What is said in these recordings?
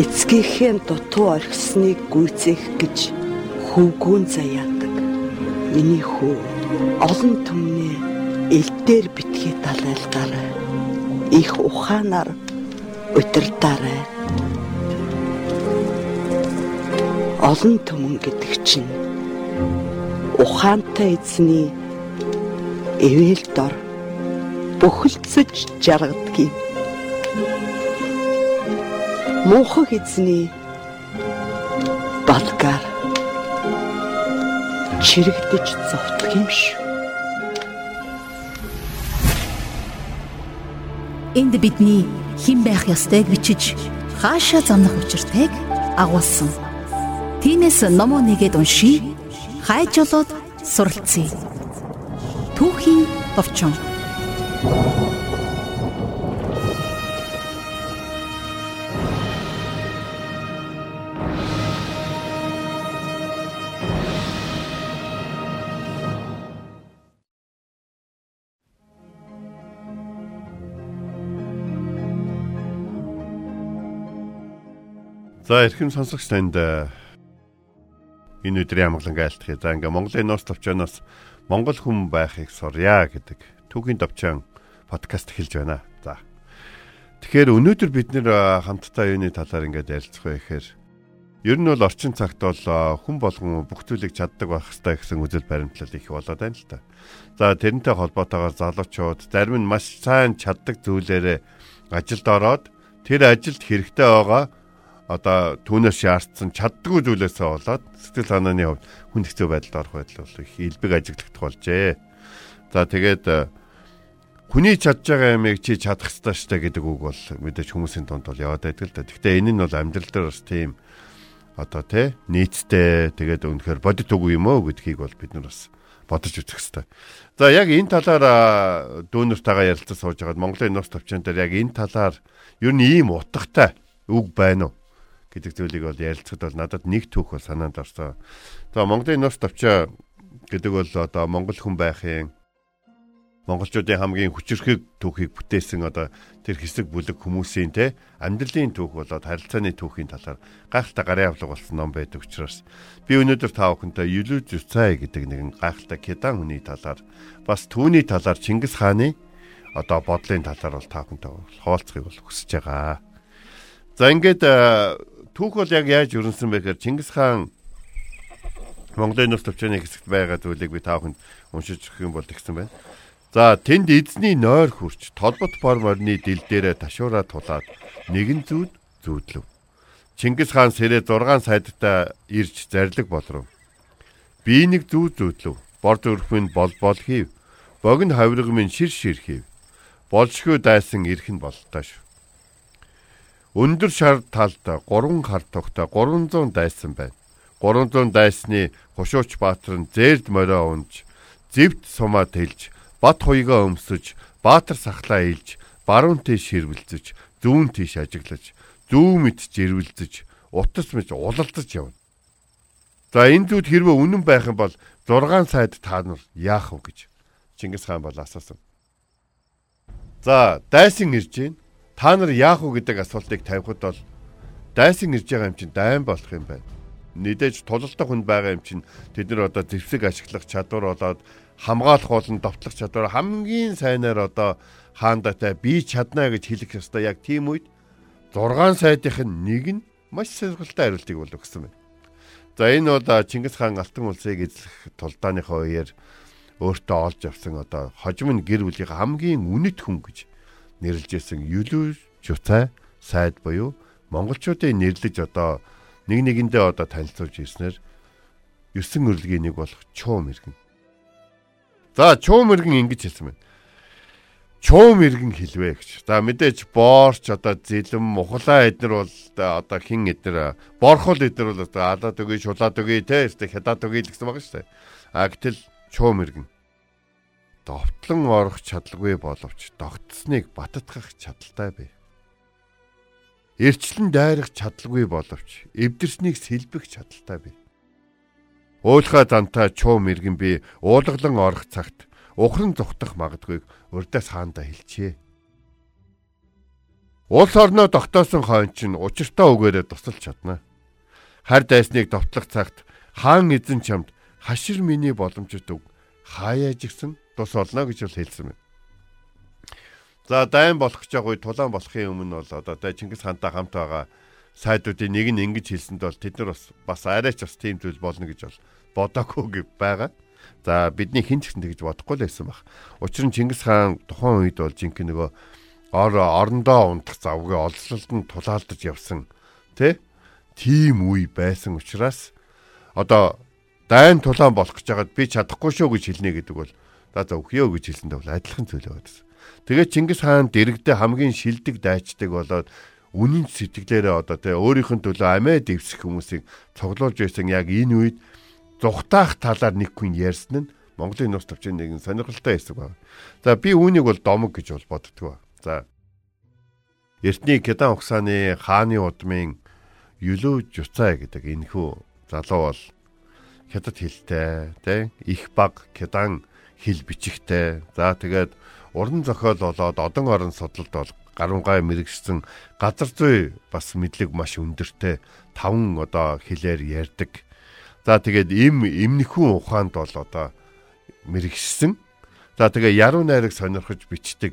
эцгийнхээ дутуу орхисныг гүйцээх гэж хөвгүүн заяадаг. Миний хүү олон түмнээ элдээр битгий далайлгаарай. Их ухаанаар удирдаарай. Олон түмэн гэдэг чинь ухаантай эзний эвэл дор бөхөлцөж жаргадгийг муухай эзний балгаар чирэгдэж зовтгох юм шүү. Энд бидний хэн байх ёстойг бичиж хаашаа замнах учиртайг агуулсан. Тинээс номоо нэгэд уншия. Хайж болоод суралцъя. Түүхийн товчон. За эрхэм сонсогч танд э, энэ өдрийн амглан айлтгий. За ингээ Монголын нууц товчоноос Монгол хүн байхыг сурья гэдэг түүхийн товчон подкаст эхэлж байна. За. Тэгэхээр өнөөдөр бид нэр э, хамтдаа юуны талаар ингээд ярилцах вэ гэхээр ер нь бол орчин цагт бол э, хүн болгон бүх зүйлийг чаддаг байх хэрэгтэй гэсэн үзэл баримтлал их болоод байна л та. За тэрнтэй холбоотойгоор залуучууд зарим нь маш сайн чаддаг зүйлээрээ ажилд ороод тэр ажилд хэрэгтэй байгаа одоо түүнээс шаардсан чаддгүй зүйлээсээ болоод сэтгэл санааны хувьд хүн хэцүү байдалд орох байдал бол их илбэг ажиглагдах болжээ. За тэгээд э, хүний чадж байгаа ямиг чи чадах ёстой штэ гэдэг үг бол мэдээж хүмүүсийн дунд бол яваад байдаг л да. Гэхдээ энэ нь бол амьдрал дээр бас тийм одоо тий нийтдээ тэгээд үнэхээр бодит үгүй юм уу гэдгийг бол бид нар бас бодож үзэх хэрэгтэй. За яг энэ талаар дүүнэртэйгээ ярилцаж сууж байгаад Монголын нус төвчөн дээр яг энэ талаар ер нь ийм утгатай үг байна уу? Гэдэг зүйлийг бол ярилцахад бол надад нэг түүх бол санаанд орсон. За Монголын нус товчоо гэдэг бол одоо монгол хүн байхын монголчуудын хамгийн хүчрхэг түүхийг бүтээсэн одоо тэр хэсэг бүлэг хүмүүсийн те амьдралын түүх болоод харилцааны түүхийн талаар гайхалтай гарын авлага болсон ном байдаг учраас би өнөөдөр та бүхэнтэй Юлүү Зүцай гэдэг нэгэн гайхалтай кедан хүний талаар бас түүний талаар Чингис хааны одоо бодлын талаар бол та бүхэнтэй хуваалцахыг бол хүсэж байгаа. За ингээд түүх бол яг яаж өрнсөн бэ гэхээр Чингис хаан Монголын нус төвчний хэсэгт байгаа зүйлийг би тааханд уншиж өгөх юм бол тэгсэн байна. За тэнд эзний нойр хурч толбот форморны дил дээрээ ташуураа тулаад нэгэн зүуд зүүдлв. Чингис хаан сэрээ 6 сайдтай ирж зарлиг болров. Би нэг зүү зүүдлв. Борд өрхмөн бол бол хийв. Богино хавирга минь шир шир хийв. Болшгүй дайсан ирэх нь болтоо шүү. Өндөр талд 3 хар тогтой 300 дайсан байна. 300 дайсны хушууч баатар нь зээлд морио унж, зэвт сумаа тэлж, бат хуйгаа өмсөж, баатар сахлаа илж, баруун тийш хэрвэлзэж, зүүн тийш ажиглаж, зүү мэд жирвэлзэж, утас мэд улалдаж явна. За энэ зүуд хэрвээ үнэн байх юм бол 6 сайд та нар яах вэ гэж Чингис хаан бол асуусан. За дайсан ирж гин та нар яах вэ гэдэг асуултыг тавихад бол дайсан ирж байгаа юм чинь дайн болох юм байна. Мэдээж тулалдах хүнд байгаа юм чинь тэд нар одоо зэвсэг ашиглах чадвар болоод хамгаалах болон довтлох чадвар хамгийн сайнаар одоо хаандатай би чадна гэж хэлэх ёстой. Яг тийм үед 6 сайдын нэг нь маш сэргэлтэй хариултыг бол өгсөн байна. За энэ бол Чингис хаан Алтан улсыг эзлэх тулдааныхаа үеэр өөртөө олж авсан одоо хожим нь гэр бүлийн хамгийн үнэт хүн гэж нэрлэжсэн Юлүү Жуцай сайд буюу монголчуудын нэрлэж одоо нэг нэгэндээ одоо танилцуулж ирснээр 9 өрлөгийн нэг болох Чуу мэрэгэн. За Чуу мэрэгэн ингэж хэлсэн байна. Чуу мэрэгэн хэлвэ гэж. За мэдээж боорч одоо зэлэм мухлаа эднэр бол одоо хин эднэр борхол эднэр бол одоо алаад өгье шулаад өгье те хядаад өгье гэсэн байгаа шүү дээ. А гэтэл Чуу мэрэгэн довтлон орох чадалгүй боловч тогтсныг баттгах чадaltaй бай. Эрчлэн дайрах чадалгүй боловч эвдэрснийг сэлбэх чадaltaй бай. Уулхаа дантаа чуу мэргэн би уулгалан орох цагт ухран зүхтах магадгүйг урдаас хаандаа хэлчихэ. Улс орноо тогтоосон хойно чинь учиртаа үгээрээ тусалж чадна. Хар дайсныг довтлох цагт хаан эзэн чамд хашир миний боломжит үг хаяаж гисэн тус олно гэж бол хэлсэн байна. За дайн болох гэж байгаа тулаан болохын өмнө бол одоо Чингис хаантай хамт байгаа сайдуудын нэг нь ингэж хэлсэнд бол тэд нар бас бас арайч бас тийм зүйл болно гэж бол бодоогүй байгаа. За бидний хэн ч гэсэн тэгж бодохгүй л байсан баг. Учир нь Чингис хаан тухайн үед бол жинхэнэ нөгөө ор орондоо унтах завгүй олзлолд нь тулаалдаж явсан тий тийм үе байсан учраас одоо дайн тулаан болох гэж хагаад би чадахгүй шүү гэж хэлнэ гэдэг бол за за өхөө гэж хэлсэндээ бол адилхан зүйл байдаг. Тэгээд Чингис хаан дэрэгдээ хамгийн шилдэг дайчдаг болоод үнэн сэтгэлээрээ одоо тий өөрийнх нь төлөө амиа дэвсэх хүмүүсийг цуглуулж байсан яг энэ үед зүхтаах талаар нэг хүн ярьсан нь Монголын нус төвчийн нэгэн сонирхолтой хэсэг байна. За би үүнийг бол домог гэж бол боддгоо. За. Эртний Кедан угсааны хааны удмын Юлөө Жуцай гэдэг энэхүү залуу бол хятад хэлтэй, тэ их баг Кедан хэл бичихтэй. За тэгээд уран зохиол болоод одон орон судалд бол гарунгай мэрэгсэн газар зүй бас мэдлэг маш өндөртэй таван одоо хэлээр ярьдаг. За тэгээд им эмнэхүүн ухаанд бол одоо мэрэгсэн. За тэгээ яруу найраг сонирхож бичдэг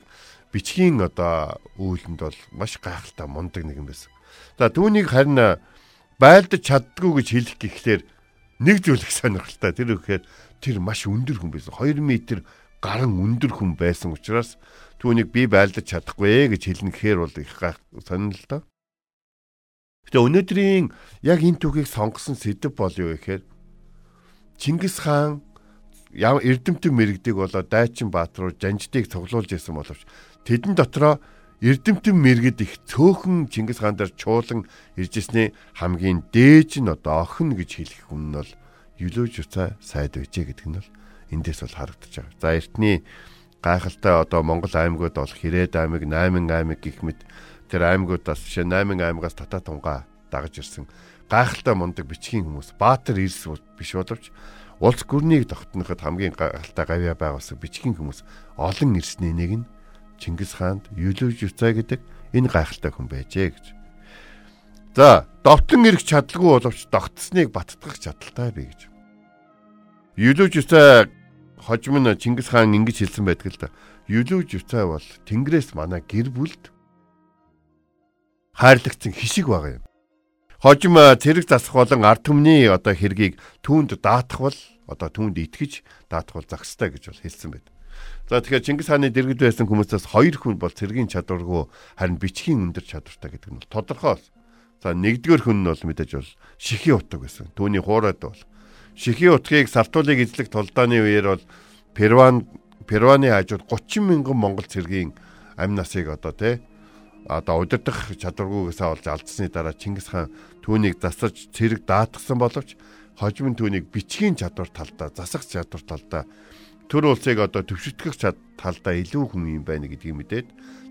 бичгийн одоо үйлэнд бол маш гайхалтай мундаг нэгэн байсан. За түүнийг харин байлдаж чаддгүй гэж хэлэх гэхлээр нэг зүйл их сонирхолтой. Тэр үхээр тэр маш өндөр хүн байсан. 2 м гарan өндөр хүн байсан учраас түүнийг би байлдаж чадахгүй гэж хэлнэ гэхээр бол их гайх сонирхолтой. Гэтэ өнөөдрийн яг энэ түүхийг сонгосон сэдв бол юу гэхээр Чингис хаан эрдэмтэн мэрэгдэг болоо дайчин баатар руу жанждыг цуглуулж исэн боловч Тэдэн дотроо Эрдэмтэн мэрэгд их цөөхөн Чингис хаан дээр чуулан иржсэний хамгийн дээж нь одоо охин гэж хэлэх хүн нь бол Юлөөж уцаа сайд байжээ гэдэг нь бол эндээс бол харагдаж байгаа. За эртний гайхалтай одоо Монгол аймагуд бол Хэрээд аймаг, Найман аймаг гэх мэт тэр аймагудаас жишээ Найман аймагаас татаа тунгаа дагаж ирсэн гайхалтай мундаг бичгийн хүмүүс Баатар Ирс биш боловч улс гүрнийг тогтноход хамгийн гайхалтай гавья байгуулсан бичгийн хүмүүс олон ирсний нэг нь Чингис хаанд Юлүүж Юцай гэдэг энэ гайхалтай хүн байжээ гэж. За, довтлон ирэх чадалгүй боловч тогтсныг баттгах чадaltaй бий гэж. Юлүүж Юцай хожим нь Чингис хаан ингэж хэлсэн байдаг л да. Юлүүж Юцай бол Тэнгэрээс манай гэр бүлд хайрлагцсан хишиг байгаа юм. Хожим цэрэг засах болон ард түмний одоо хэргийг түүнд даатах бол одоо түүнд итгэж даатах бол загстай гэж бол хэлсэн байдаг. За тэгэхээр Чингис хааны дэргэд байсан хүмүүсээс хоёр хүн бол цэргийн чадваргүй харин бичгийн өндөр чадвартай гэдэг нь бол тодорхой. За нэгдүгээр хүн нь бол мэдээж бол шихийн утга байсан. Түүний хуурайд бол шихийн утгыг сартуулыг эзлэх толдооны үеэр бол Перван Перваны хажууд 30 мянган монгол цэргийн амь насыг одоо тий одоо удирдах чадваргүйгээсээ олж алдсны дараа Чингис хаан түүнийг засаж цэрэг даатгсан боловч хожим нь түүнийг бичгийн чадвар талдаа засах чадвар талдаа төр улсыг одоо төвшөлтгөх талдаа илүү хүн юм байна гэдгийг мэдээд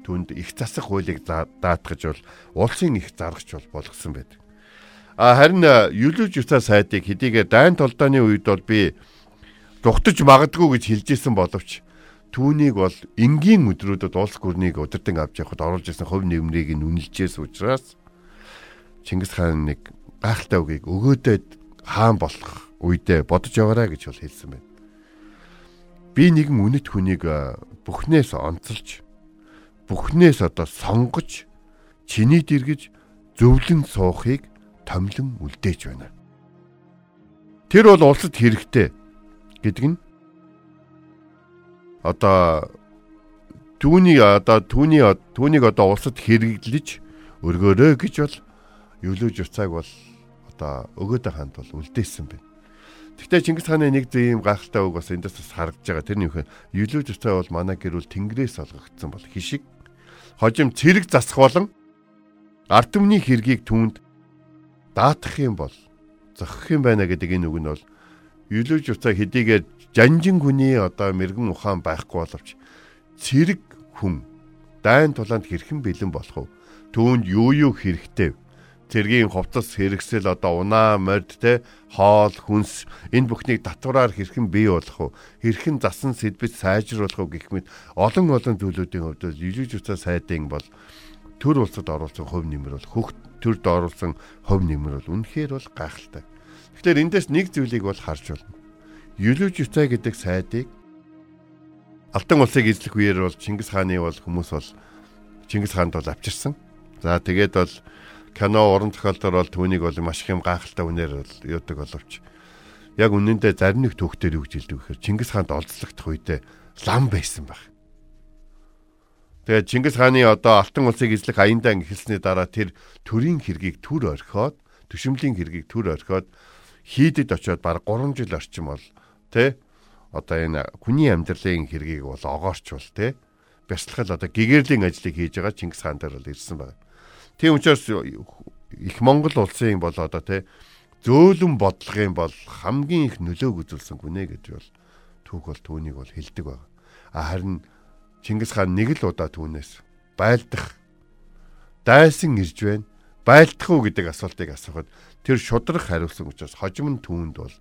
түнд их засах хуулийг даатгаж бол улсын их заргач бол болгосон байдаг. А харин юлж юцаа сайдыг хэдийгээр дайн толдооны үед бол би дугтаж магадгүй гэж хэлжсэн боловч түүнийг бол энгийн өдрүүдэд улс гүрнийг удирдан авч явахад оруулж ирсэн хувь нэмрийг нь үнэлжээс учраас Чингис хаан нэг гайхалтай үгийг өгөөдөд хаан болох үедээ бодож яваарай гэж бол хэлсэн байна би нэгэн үнэт хүнийг бүхнээс онцолж бүхнээс одоо сонгож чиний дэргэж зөвлөн суухыг томлон үлдээж байна. Тэр бол улсад хэрэгтэй гэдэг нь одоо түүний одоо түүний түүнийг одоо улсад хэрэглэж өргөөрэй гэж бол юулж уцааг бол одоо өгөөдөө ханд бол үлдээсэн байна. Гэхдээ Чингис хааны нэг зөв юм гайхалтай үг бас эндээс бас харагдаж байгаа. Тэрний үхэн Юлүүж уцай бол манай гэрүүл Тэнгэрээс олгогдсон бол хишиг хожим цэрэг засах болон ард түмний хэргийг түүнд даатах юм бол зохих юм байна гэдэг энэ үг нь бол Юлүүж уцай хэдийгээр жанжин хүний одоо мэрэгэн ухаан байхгүй боловч цэрэг хүн дайн тулаанд хэрхэн бэлэн болох вэ? Түүнд юу юу хэрэгтэй вэ? Цэргийн хувцас хэрэгсэл одоо унаа морд те хоол хүнс энэ бүхнийг татвараар хэрхэн бий болох вэ хэрхэн засан сэдвэд сайжруулах вэ гэх мэт олон олон зүйлүүдийн хувьд жижиг жуцаа сайдын бол төр улсад оруулсан хувь нэмэр бол хөх төрд оруулсан хувь нэмэр бол үнэхээр бол гайхалтай. Тэгэхээр эндээс нэг зүйлийг бол харж байна. Юлүүж Юцай гэдэг сайдыг Алтан улсыг эзлэх үеэр бол Чингис хааны бол хүмүүс бол Чингис хаанд бол авчирсан. За тэгээд бол кино уран зохиолдоор бол түүнийг бол маш их юм гайхалтай үнээр бол юудаг боловч яг үнэндээ зарим нэг түүхтэр юу гэж хэлдэг вэхээр Чингис хаанд олзлогдох үедээ лам байсан баг. Тэгээд Чингис хааны одоо алтан улсыг эзлэх аяндаа эхэлсний дараа тэр төрийн хэргийг төр орхиод төшөмлийн хэргийг төр орхиод хийдэд очиод баг 3 жил орчим бол тэ одоо энэ хүний амьдралын хэргийг бол огоорчвол тэ бясалгал одоо гэгэрлийн ажлыг хийж байгаа Чингис хаан дээр бол ирсэн байна. Тийм учраас их Монгол улсын бол одоо тий зөөлөн бодлогын бол хамгийн их нөлөөг үзүүлсэн гүнэ гэж бол түүх бол түүнийг бол хэлдэг байна. А харин Чингис хаан нэг л удаа түүнээс байлдах дайсан ирж байна. Байлдах уу гэдэг асуултыг асуухад тэр шудрах хариулсан учраас хожим нь түүнд бол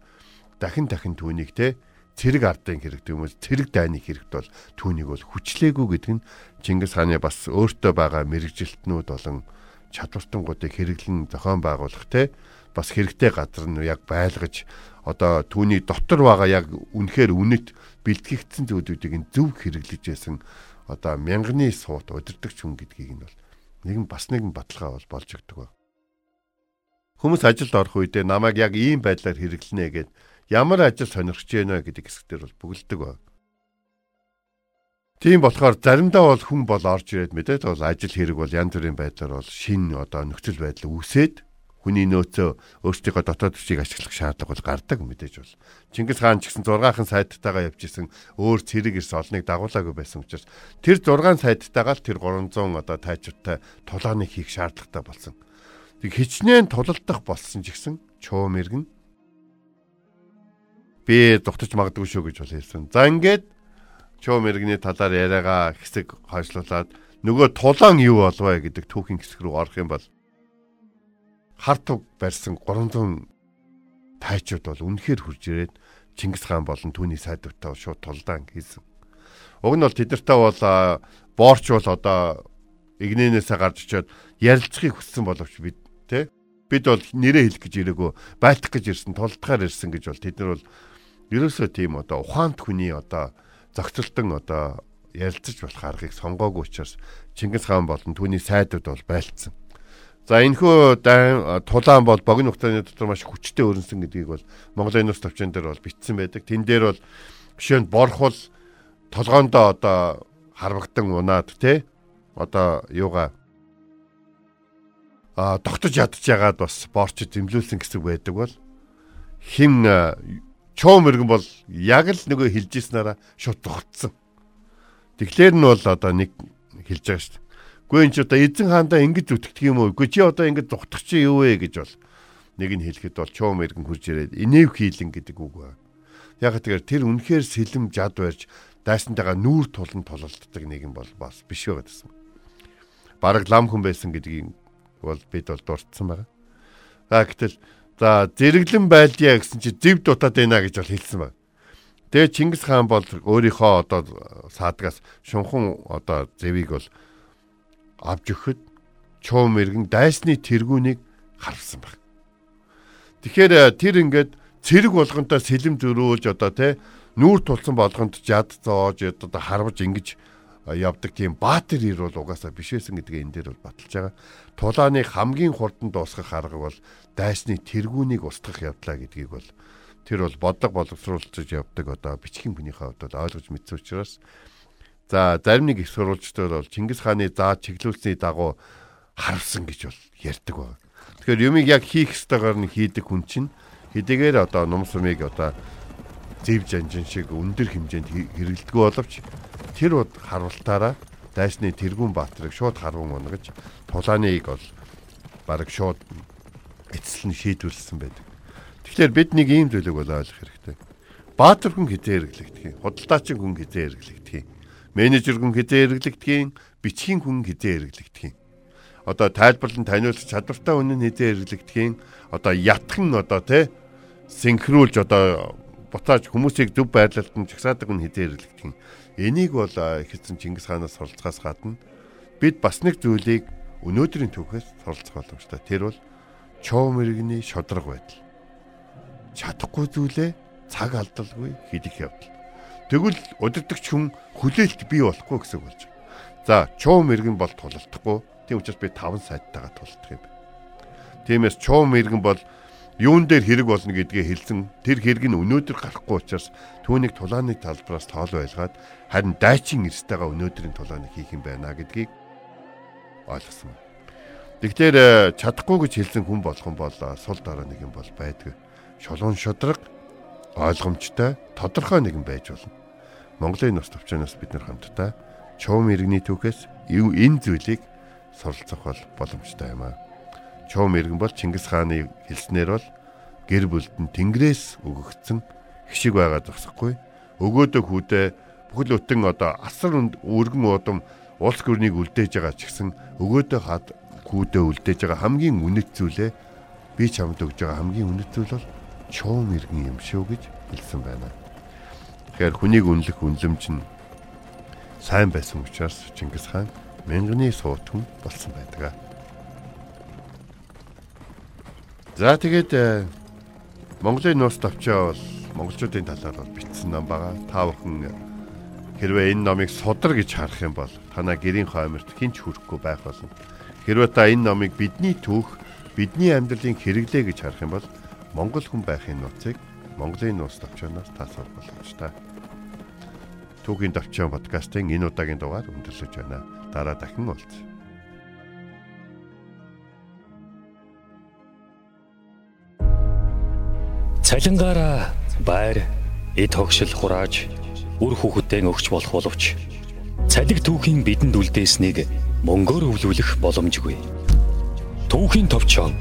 дахин дахин түүнийг те цэрэг ардын хэрэгтэй юм уу цэрэг дайны хэрэгт бол түүнийг бол хүчлээгүй гэдэг нь Чингис хааны бас өөртөө байгаа мэрэгжилтнүүд болон чадвартангуудыг хэрэглэн зохион байгуулах те бас хэрэгтэй газар нь яг байлгаж одоо түүний дотор байгаа яг үнэхээр үнэт бэлтгэгдсэн зүйлүүдийг зөв хэрэглэж байсан одоо мянганы суут удирдахч хүн гэдгийг нь бол нэгэн бас нэгэн баталгаа бол болж өгдөг ба. Хүмүүс ажилд орох үедээ намайг яг ийм байдлаар хэрэглэнэ гэд ямар ажил сонирхож байна гэдэг хэсгээр бол бүгэлдэг ба. Тийм болохоор заримдаа бол хүн бол орж ирээд мэдээд бол ажил хэрэг бол янз бүрийн байдлаар бол шин одоо нөхцөл байдал үүсээд хүний нөөцөө өөрсдийнхөө дотоод хүчийг ашиглах шаардлага бол гардаг мэдээж бол. Чингис хаан ч гэсэн 6хан сайдтайгаа явж исэн өөр цэрэг ирс олныг дагуулаагүй байсан учраас тэр 6 сайдтайгаа л тэр 300 одоо тайчуудтай тулааныг хийх шаардлагатай болсон. Тэг хичнээн тулалдах болсон ч гэсэн чуу мэргэн би дутаж магадгүй шүү гэж бол хэлсэн. За ингээд чөө мэрэгний талаар яриагаа хэсэг хойшлуулад нөгөө тулаан юу болвэ гэдэг түүхийн хэсэг рүү орох юм бол харт туг барьсан 300 тайчууд бол үнэхээр хурж ирээд Чингис хаан болон түүний сайдвартай шууд тулдаан хийсэн. Уг нь бол тэдэртээ бол боорч бол одоо игнэнээсээ гарч очиод ярилцахыг хүссэн боловч бид тэ бид бол нэрээ хэлэх гэж ирээгүй байтах гэж ирсэн тулдахаар ирсэн гэж бол тэд нар бол ерөөсөө тийм одоо ухаант хүний одоо зохицолтон одоо ярилцаж болох аргыг сонгоогүй учраас Чингис хаан болон түүний сайдууд бол байлцсан. За энэхүү тулаан бол богино хугацааны дотор маш хүчтэй өрнсөн гэдгийг бол Монголын нус төвчөн дээр бол бичсэн байдаг. Тэн дээр бол жишээ нь борхол толгоондоо одоо харвагдан унаад те одоо юугаа а тогтож ядчихагаад бас борч зэмлүүлсэн гэсэн байдаг бол хим чоо мөргөн бол яг л нөгөө хилжсэнараа шууд тогтсон. Тэгэхээр нь бол одоо нэг хэлж байгаа шүү дээ. Гэхдээ энэ ч одоо эзэн хаандаа ингэж үтгэдэг юм уу? Гэхдээ чи одоо ингэж зүхтах чи юу вэ гэж бол нэг нь хэлэхэд бол чоо мэргэн хурж ирээд инэв хийлэн гэдэг үг ба. Яг тэгэхээр тэр үнэхээр сэлэм жад барьж дайсантайгаа нүүр тулан тулалддаг нэг юм бол бас биш байгаа гэсэн. Бараг лам хүн байсан гэдгийг бол бид бол дурдсан байгаа. За гэтэл За зэрэглэн байлдъя гэсэн чи зэв дутаад байна гэж бол хэлсэн байна. Тэгээ Чингис хаан бол өөрийнхөө одоо саадгаас шунхан одоо зэвийг бол авч өгөхөд чуу мэрэгэн дайсны тэргүүнийг харсан баг. Тэгэхээр э, тэр ингээд цэрэг болгонтой сэлэм зөрүүлж одоо те нүүр тулсан болгонд жад зоож одоо харваж ингэж явдаг тийм баатар ир бол угаасаа биш байсан гэдгээ энэ дээр бол баталж байгаа. Тулааны хамгийн хурдан дуусгах арга бол дайсны тэргүүнийг устгах явдлаа гэдгийг бол тэр бол бодлого боловсруулж явдаг одоо бичгийн хүнийхээ хувьд ойлгож мэдсэн учраас за зарим нэг их сурвалжтай бол Чингис хааны зааж чиглүүлсний дагуу харвсан гэж бол ярьдаг байна. Тэгэхээр юмыг яг хийх ёстойгоор нь хийдэг хүн чинь хэдийгээр одоо нум сумыг одоо зэв жанжин шиг өндөр хэмжээнд хэрэгэлдэг боловч тэр бод харуултаараа дайсны тэргүүн баатрыг шууд харван унгаж тулааныг бол баг шууд эцэл нь шийдвэрлсэн байдаг. Тэгэхээр бид нэг ийм зүйлийг бол ойлгох хэрэгтэй. Баатар хүн хизээ хэрэглэгдэх, худалдаачин хүн хизээ хэрэглэгдэх, менежер хүн хизээ хэрэглэгдэх, бичгийн хүн хизээ хэрэглэгдэх. Одоо тайлбарлан таниулах чадвартай хүн нь хизээ хэрэглэгдэх, одоо ятхан одоо тий синхруулж одоо буцааж хүмүүсийг зөв байрлалд нь чагсаадаг хүн хизээ хэрэглэгдэх. Энийг бол их эзэн Чингис хаанаас суралцахаас гадна бид бас нэг зүйлийг өнөөдрийн түүхээс суралцах боломжтой. Тэр бол чов мэрэгний шодрог байдал. Чадахгүй зүйлээ цаг алдалгүй хийх явдал. Тэгвэл удирдахч хүн хүлээлт бий болохгүй гэсэн үг болж байна. За, чов мэрэгэн бол тулалдахгүй. Тийм учраас би 5 сайттайгаа тулалдах юм. Тиймээс чов мэрэгэн бол юун дээр хэрэг болно гэдгээ хэлсэн тэр хэрэг нь өнөөдөр гарахгүй учраас түүнийг тулааны талбараас тоол байлгаад харин дайчин эрстэйгээ өнөөдрийн тулааныг хийх юм байна гэдгийг ойлгосон. Тэгэхээр э, чадахгүй гэж хэлсэн хүн юм бол э, сул дараа нэг юм бол байдгүй. Шулуун шудраг ойлгомжтой тодорхой нэгэн байж болно. Монголын нос төвчнөөс бид нар хамтдаа чуум иргэний түүхээс энэ зүйлийг суралцах бол боломжтой юм аа. Чуум иргэн бол Чингис хааны хэлснээр бол гэр бүлд нь тэнгэрээс өгөгдсөн хшиг байгаа зогсохгүй. Өгөөдөө хүүдээ бүхэл өтөн одоо асар өргөн удам улс гүрнийг үлдээж байгаа ч гэсэн өгөөдөө хад хүүдээ үлдээж байгаа хамгийн үнэт зүйлээ би чамд өгж байгаа хамгийн үнэт зүйл бол чуум иргэн юм шүү гэж хэлсэн байна. Тэгэхээр хүнийг үнэлэх үнлэмж нь сайн байсан учраас Чингис хаан мянганы суутхан болсон байдаг. За тэгээд э, Монголын нуус тавчаа бол монголчуудын талаар бол бичсэн ном байгаа. Та бүхэн хэрвээ энэ номыг судар гэж харах юм бол танаа гэрийн хойморт хинч хүрэхгүй байх болно. Хэрвээ та энэ номыг бидний түүх, бидний амьдралын хэрэглээ гэж харах юм бол монгол хүн байхын нууцыг Монголын нуус тавчаанаас таасаар боломжтой. Түүхийн тавчаан подкастын энэ удаагийн дугаар өндөрлөж байна. Дараа дахин уулзъя. Цалингаараа байр, эд хогшил хурааж үр хүүхэдтэй өгч болох боловч цалиг түүхийн бидэнд үлдээснийг мөнгөөр өвлүүлэх боломжгүй. Түүхийн товчон